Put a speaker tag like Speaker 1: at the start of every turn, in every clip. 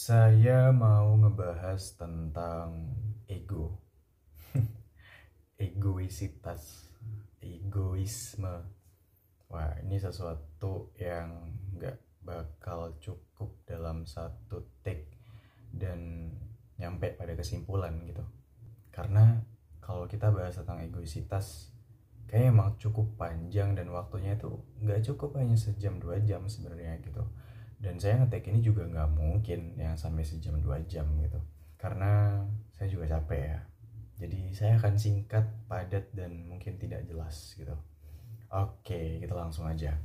Speaker 1: Saya mau ngebahas tentang ego, egoisitas, egoisme. Wah, ini sesuatu yang nggak bakal cukup dalam satu take dan nyampe pada kesimpulan gitu. Karena kalau kita bahas tentang egoisitas, kayak emang cukup panjang dan waktunya itu nggak cukup hanya sejam dua jam sebenarnya gitu dan saya ngetek ini juga nggak mungkin yang sampai sejam dua jam gitu. Karena saya juga capek ya. Jadi saya akan singkat padat dan mungkin tidak jelas gitu. Oke kita langsung aja.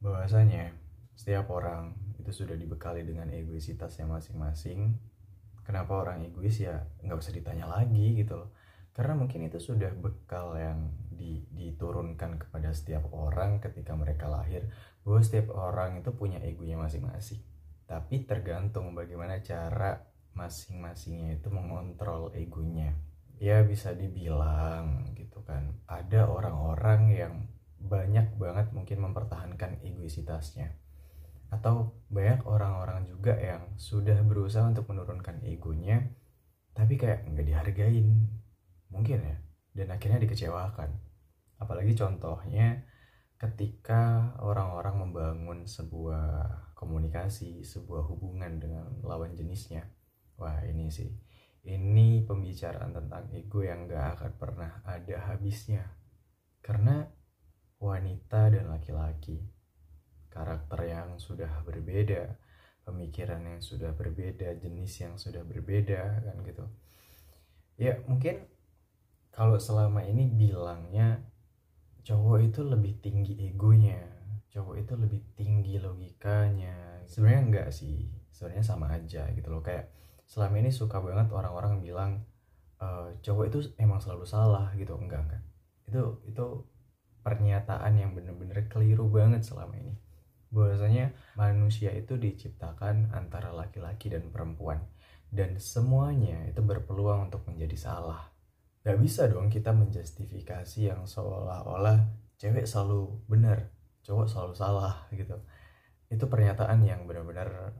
Speaker 1: Bahwasanya setiap orang itu sudah dibekali dengan egoisitasnya masing-masing. Kenapa orang egois ya nggak usah ditanya lagi gitu loh karena mungkin itu sudah bekal yang di, diturunkan kepada setiap orang ketika mereka lahir bahwa setiap orang itu punya egonya masing-masing. Tapi tergantung bagaimana cara masing-masingnya itu mengontrol egonya. Ya bisa dibilang gitu kan ada orang-orang yang banyak banget mungkin mempertahankan egoisitasnya atau banyak orang-orang juga yang sudah berusaha untuk menurunkan egonya tapi kayak nggak dihargain mungkin ya dan akhirnya dikecewakan apalagi contohnya ketika orang-orang membangun sebuah komunikasi, sebuah hubungan dengan lawan jenisnya. Wah ini sih, ini pembicaraan tentang ego yang gak akan pernah ada habisnya. Karena wanita dan laki-laki, karakter yang sudah berbeda, pemikiran yang sudah berbeda, jenis yang sudah berbeda, kan gitu. Ya mungkin kalau selama ini bilangnya cowok itu lebih tinggi egonya cowok itu lebih tinggi logikanya. Sebenarnya enggak sih sebenarnya sama aja gitu loh. Kayak selama ini suka banget orang-orang bilang e, cowok itu emang selalu salah gitu. Enggak enggak. Itu itu pernyataan yang bener-bener keliru banget selama ini. Bahwasanya manusia itu diciptakan antara laki-laki dan perempuan. Dan semuanya itu berpeluang untuk menjadi salah Gak bisa dong kita menjustifikasi yang seolah-olah cewek selalu benar, cowok selalu salah gitu. Itu pernyataan yang benar-benar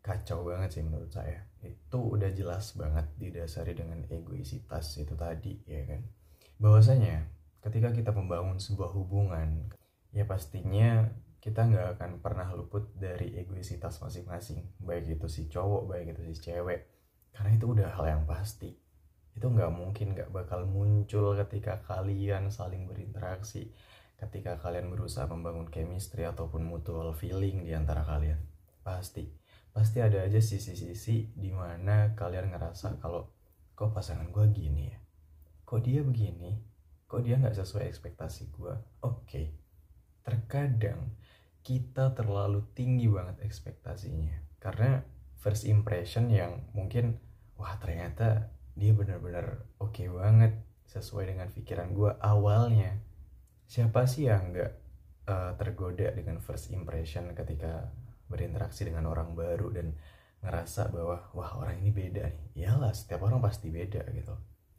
Speaker 1: kacau banget sih menurut saya. Itu udah jelas banget didasari dengan egoisitas itu tadi ya kan. Bahwasanya ketika kita membangun sebuah hubungan, ya pastinya kita nggak akan pernah luput dari egoisitas masing-masing. Baik itu si cowok, baik itu si cewek. Karena itu udah hal yang pasti itu nggak mungkin nggak bakal muncul ketika kalian saling berinteraksi ketika kalian berusaha membangun chemistry ataupun mutual feeling di antara kalian. Pasti pasti ada aja sisi-sisi di mana kalian ngerasa kalau kok pasangan gue gini ya? Kok dia begini? Kok dia nggak sesuai ekspektasi gue oke okay. terkadang kita terlalu tinggi banget ekspektasinya karena first impression yang mungkin wah ternyata dia benar-benar oke okay banget sesuai dengan pikiran gue awalnya. Siapa sih yang nggak uh, tergoda dengan first impression ketika berinteraksi dengan orang baru dan ngerasa bahwa wah orang ini beda nih. Iyalah setiap orang pasti beda gitu.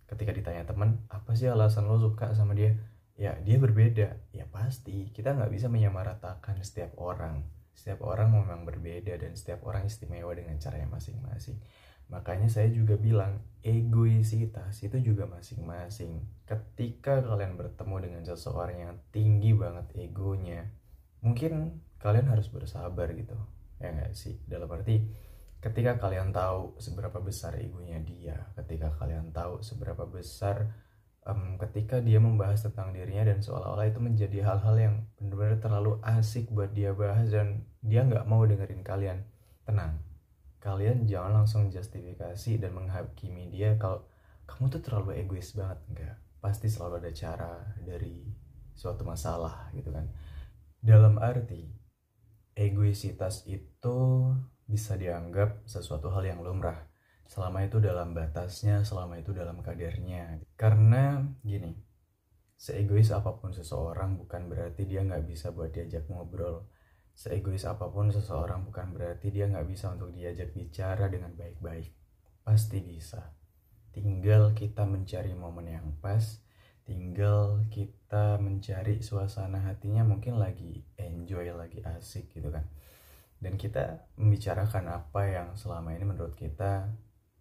Speaker 1: Ketika ditanya teman apa sih alasan lo suka sama dia? Ya dia berbeda. Ya pasti kita nggak bisa menyamaratakan setiap orang. Setiap orang memang berbeda dan setiap orang istimewa dengan caranya masing-masing Makanya saya juga bilang egoisitas itu juga masing-masing. Ketika kalian bertemu dengan seseorang yang tinggi banget egonya, mungkin kalian harus bersabar gitu. Ya enggak sih? Dalam arti ketika kalian tahu seberapa besar egonya dia, ketika kalian tahu seberapa besar um, ketika dia membahas tentang dirinya dan seolah-olah itu menjadi hal-hal yang benar-benar terlalu asik buat dia bahas dan dia nggak mau dengerin kalian. Tenang, kalian jangan langsung justifikasi dan menghakimi dia kalau kamu tuh terlalu egois banget. Enggak. Pasti selalu ada cara dari suatu masalah gitu kan. Dalam arti egoisitas itu bisa dianggap sesuatu hal yang lumrah. Selama itu dalam batasnya selama itu dalam kadarnya. Karena gini seegois apa pun seseorang bukan berarti dia nggak bisa buat diajak ngobrol Seegois apa pun seseorang bukan berarti dia nggak bisa untuk diajak bicara dengan baik-baik. Pasti bisa. Tinggal kita mencari momen yang pas, tinggal kita mencari suasana hatinya mungkin lagi enjoy, lagi asik gitu kan. dan kita membicarakan apa yang selama ini menurut kita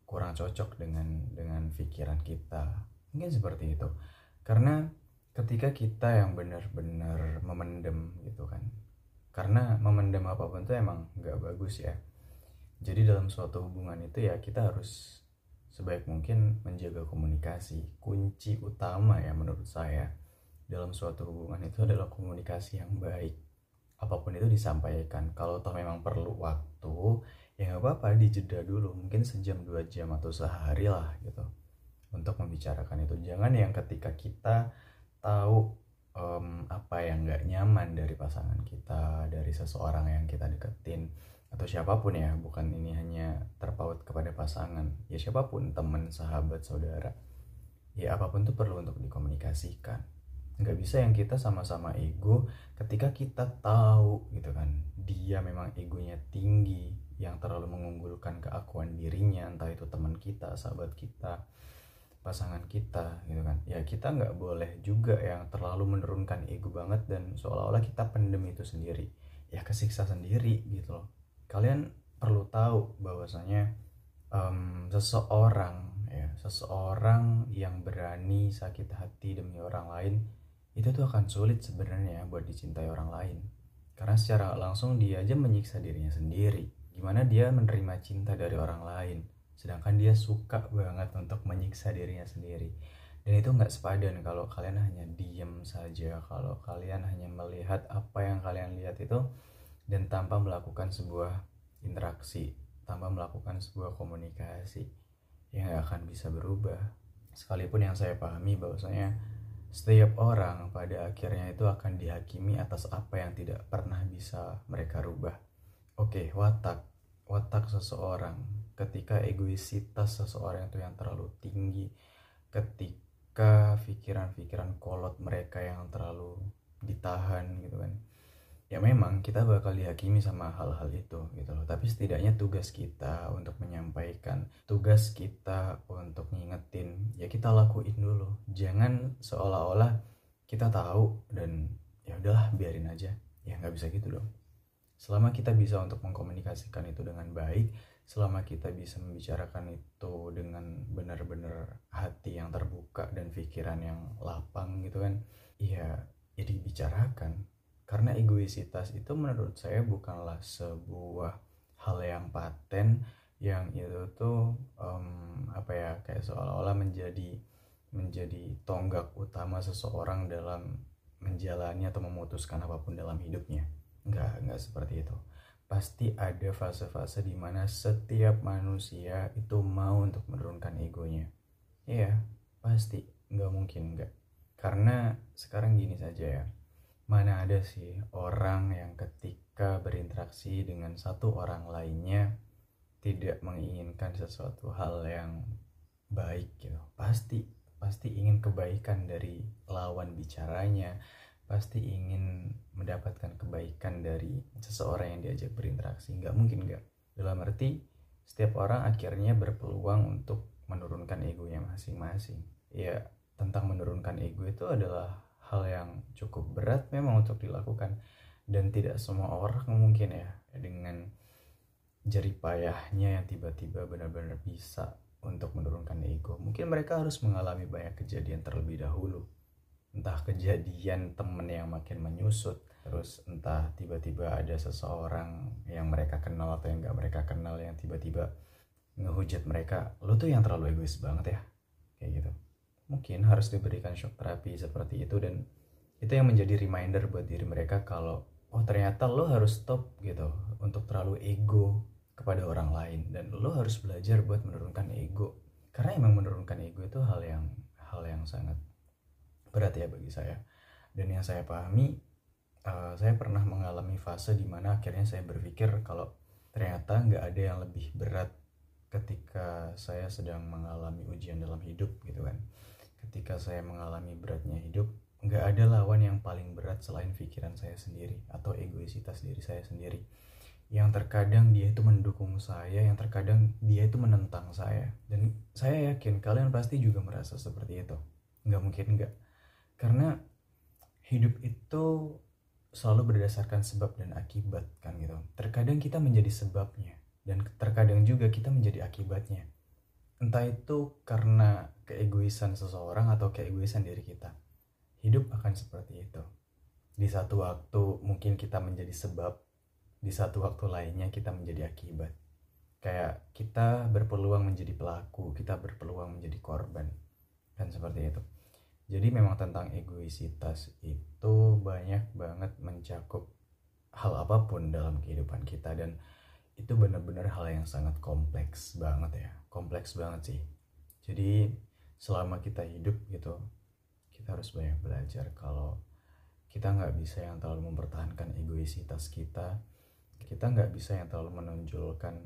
Speaker 1: kurang cocok dengan dengan pikiran kita mungkin seperti itu karena ketika kita yang benar-benar memendam gitu kan karena memendam apa pun itu emang nggak bagus ya. Jadi dalam suatu hubungan itu ya kita harus sebaik mungkin menjaga komunikasi. Kunci utama ya menurut saya dalam suatu hubungan itu adalah komunikasi yang baik. Apa pun itu disampaikan. Kalau toh memang perlu waktu ya nggak apa-apa dijeda dulu. Mungkin sejam dua jam atau sehari lah gitu. Untuk membicarakan itu. Jangan yang ketika kita tahu um, apa yang nggak nyaman dari pasangan kita dari seseorang yang kita deketin atau siapa pun ya bukan ini hanya terpaut kepada pasangan ya siapa pun teman sahabat saudara ya apa pun itu perlu untuk dikomunikasikan. Nggak bisa yang kita sama-sama ego ketika kita tahu gitu kan dia memang egonya tinggi yang terlalu mengunggulkan keakuan dirinya entah itu teman kita sahabat kita pasangan kita gitu kan. Ya kita nggak boleh juga yang terlalu menurunkan ego banget dan seolah-olah kita pendem itu sendiri. Ya kesiksa sendiri gitu loh. Kalian perlu tahu bahwasanya um, seseorang ya seseorang yang berani sakit hati demi orang lain itu tuh akan sulit sebenarnya buat dicintai orang lain. Karena secara langsung dia aja menyiksa dirinya sendiri. Gimana dia menerima cinta dari orang lain sedangkan dia suka banget untuk menyiksa dirinya sendiri. Dan itu nggak sepadan kalau kalian hanya diem saja kalau kalian hanya melihat apa yang kalian lihat itu dan tanpa melakukan sebuah interaksi tanpa melakukan sebuah komunikasi yang gak akan bisa berubah. Sekalipun yang saya pahami bahwasanya setiap orang pada akhirnya itu akan dihakimi atas apa yang tidak pernah bisa mereka rubah. Oke, watak. Watak seseorang ketika egoisitas seseorang itu yang terlalu tinggi, ketika pikiran-pikiran kolot mereka yang terlalu ditahan gitu kan ya memang kita bakal dihakimi sama hal-hal itu gitu loh. Tapi setidaknya tugas kita untuk menyampaikan tugas kita untuk ngingetin ya kita lakuin dulu. Jangan seolah-olah kita tahu dan ya udahlah biarin aja. Ya nggak bisa gitu dong selama kita bisa untuk mengkomunikasikan itu dengan baik selama kita bisa membicarakan itu dengan benar-benar hati yang terbuka dan pikiran yang lapang gitu kan ya ya dibicarakan. Karena egoisitas itu menurut saya bukanlah sebuah hal yang paten yang itu tuh um, apa ya kayak seolah-olah menjadi menjadi tonggak utama seseorang dalam menjalani atau memutuskan apa pun dalam hidupnya nggak nggak seperti itu. Pasti ada fase-fase di mana setiap manusia itu mau untuk menurunkan egonya. Iya pasti. Nggak mungkin nggak. Karena sekarang gini saja ya. Mana ada sih orang yang ketika berinteraksi dengan satu orang lainnya tidak menginginkan sesuatu hal yang baik gitu. Pasti pasti ingin kebaikan dari lawan bicaranya, pasti ingin mendapatkan kebaikan dari seseorang yang diajak berinteraksi. Nggak mungkin nggak. Dalam arti setiap orang akhirnya berpeluang untuk menurunkan egonya masing-masing. Ya, tentang menurunkan ego itu adalah hal yang cukup berat memang untuk dilakukan dan tidak semua orang mungkin ya dengan jari payahnya yang tiba-tiba benar-benar bisa untuk menurunkan ego mungkin mereka harus mengalami banyak kejadian terlebih dahulu entah kejadian temen yang makin menyusut terus entah tiba-tiba ada seseorang yang mereka kenal atau yang gak mereka kenal yang tiba-tiba ngehujat mereka lo tuh yang terlalu egois banget ya? Kayak gitu. Mungkin harus diberikan shock terapi seperti itu dan itu yang menjadi reminder buat diri mereka kalau oh ternyata lo harus stop gitu untuk terlalu ego kepada orang lain. Dan lo harus belajar buat menurunkan ego. Karena emang menurunkan ego itu hal yang hal yang sangat berat ya bagi saya. Dan yang saya pahami uh, saya pernah mengalami fase di mana akhirnya saya berpikir kalau ternyata nggak ada yang lebih berat ketika saya sedang mengalami ujian dalam hidup gitu kan. Ketika saya mengalami beratnya hidup nggak ada lawan yang paling berat selain pikiran saya sendiri atau egoisitas diri saya sendiri. Yang terkadang dia itu mendukung saya yang terkadang dia itu menentang saya. Dan saya yakin kalian pasti juga merasa seperti itu. Nggak mungkin nggak karena hidup itu selalu berdasarkan sebab dan akibat kan gitu. Terkadang kita menjadi sebabnya dan terkadang juga kita menjadi akibatnya. Entah itu karena keegoisan seseorang atau keegoisan diri kita. Hidup akan seperti itu. Di satu waktu mungkin kita menjadi sebab di satu waktu lainnya kita menjadi akibat. Kayak kita berpeluang menjadi pelaku kita berpeluang menjadi korban dan seperti itu jadi memang tentang egoisitas itu banyak banget mencakup hal apa pun dalam kehidupan kita. Dan itu benar-benar hal yang sangat kompleks banget ya. Kompleks banget sih. Jadi selama kita hidup gitu kita harus banyak belajar. Kalau kita nggak bisa yang terlalu mempertahankan egoisitas kita kita nggak bisa yang terlalu menonjolkan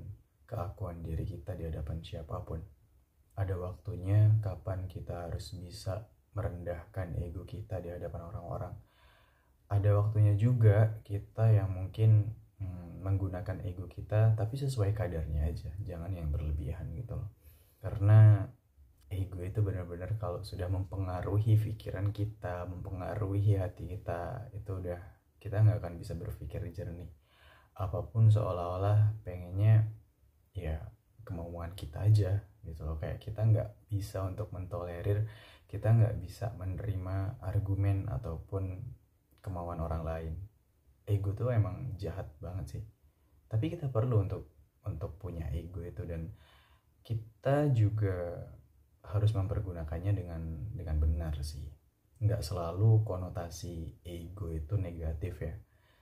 Speaker 1: keakuan diri kita di hadapan siapa pun. Ada waktunya kapan kita harus bisa merendahkan ego kita di hadapan orang-orang. Ada waktunya juga kita yang mungkin hmm, menggunakan ego kita tapi sesuai kadarnya aja, jangan yang berlebihan gitu loh. Karena ego itu benar-benar kalau sudah mempengaruhi pikiran kita, mempengaruhi hati kita, itu udah kita nggak akan bisa berpikir jernih. Apa pun seolah-olah pengennya ya kemauan kita aja gitu loh kayak kita nggak bisa untuk mentolerir kita nggak bisa menerima argumen ataupun kemauan orang lain. Ego tuh emang jahat banget sih. Tapi kita perlu untuk untuk punya ego itu dan kita juga harus mempergunakannya dengan dengan benar sih. Nggak selalu konotasi ego itu negatif ya.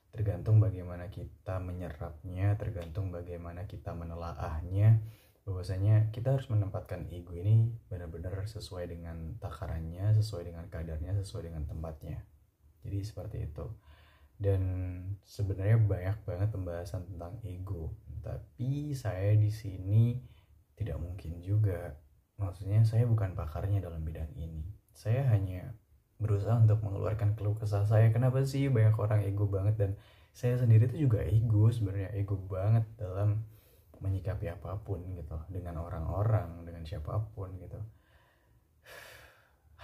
Speaker 1: Tergantung bagaimana kita menyerapnya tergantung bagaimana kita menelaahnya bahwasanya kita harus menempatkan ego ini benar-benar sesuai dengan takarannya, sesuai dengan kadarnya, sesuai dengan tempatnya. Jadi seperti itu. Dan sebenarnya banyak banget pembahasan tentang ego, tapi saya di sini tidak mungkin juga. Maksudnya saya bukan pakarnya dalam bidang ini. Saya hanya berusaha untuk mengeluarkan keluh kesah saya. Kenapa sih banyak orang ego banget dan saya sendiri itu juga ego sebenarnya ego banget dalam menyikapi apa pun gitu dengan orang-orang dengan siapa pun gitu.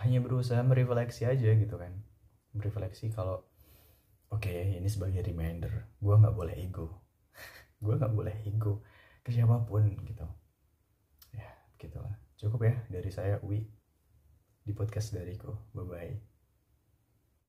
Speaker 1: Hanya berusaha merefleksi aja gitu kan. Merefleksi kalau oke okay, ini sebagai reminder gue nggak boleh ego. Gue nggak boleh ego ke siapa pun gitu. Ya gitulah cukup ya dari saya Wi di podcast dariku. Bye bye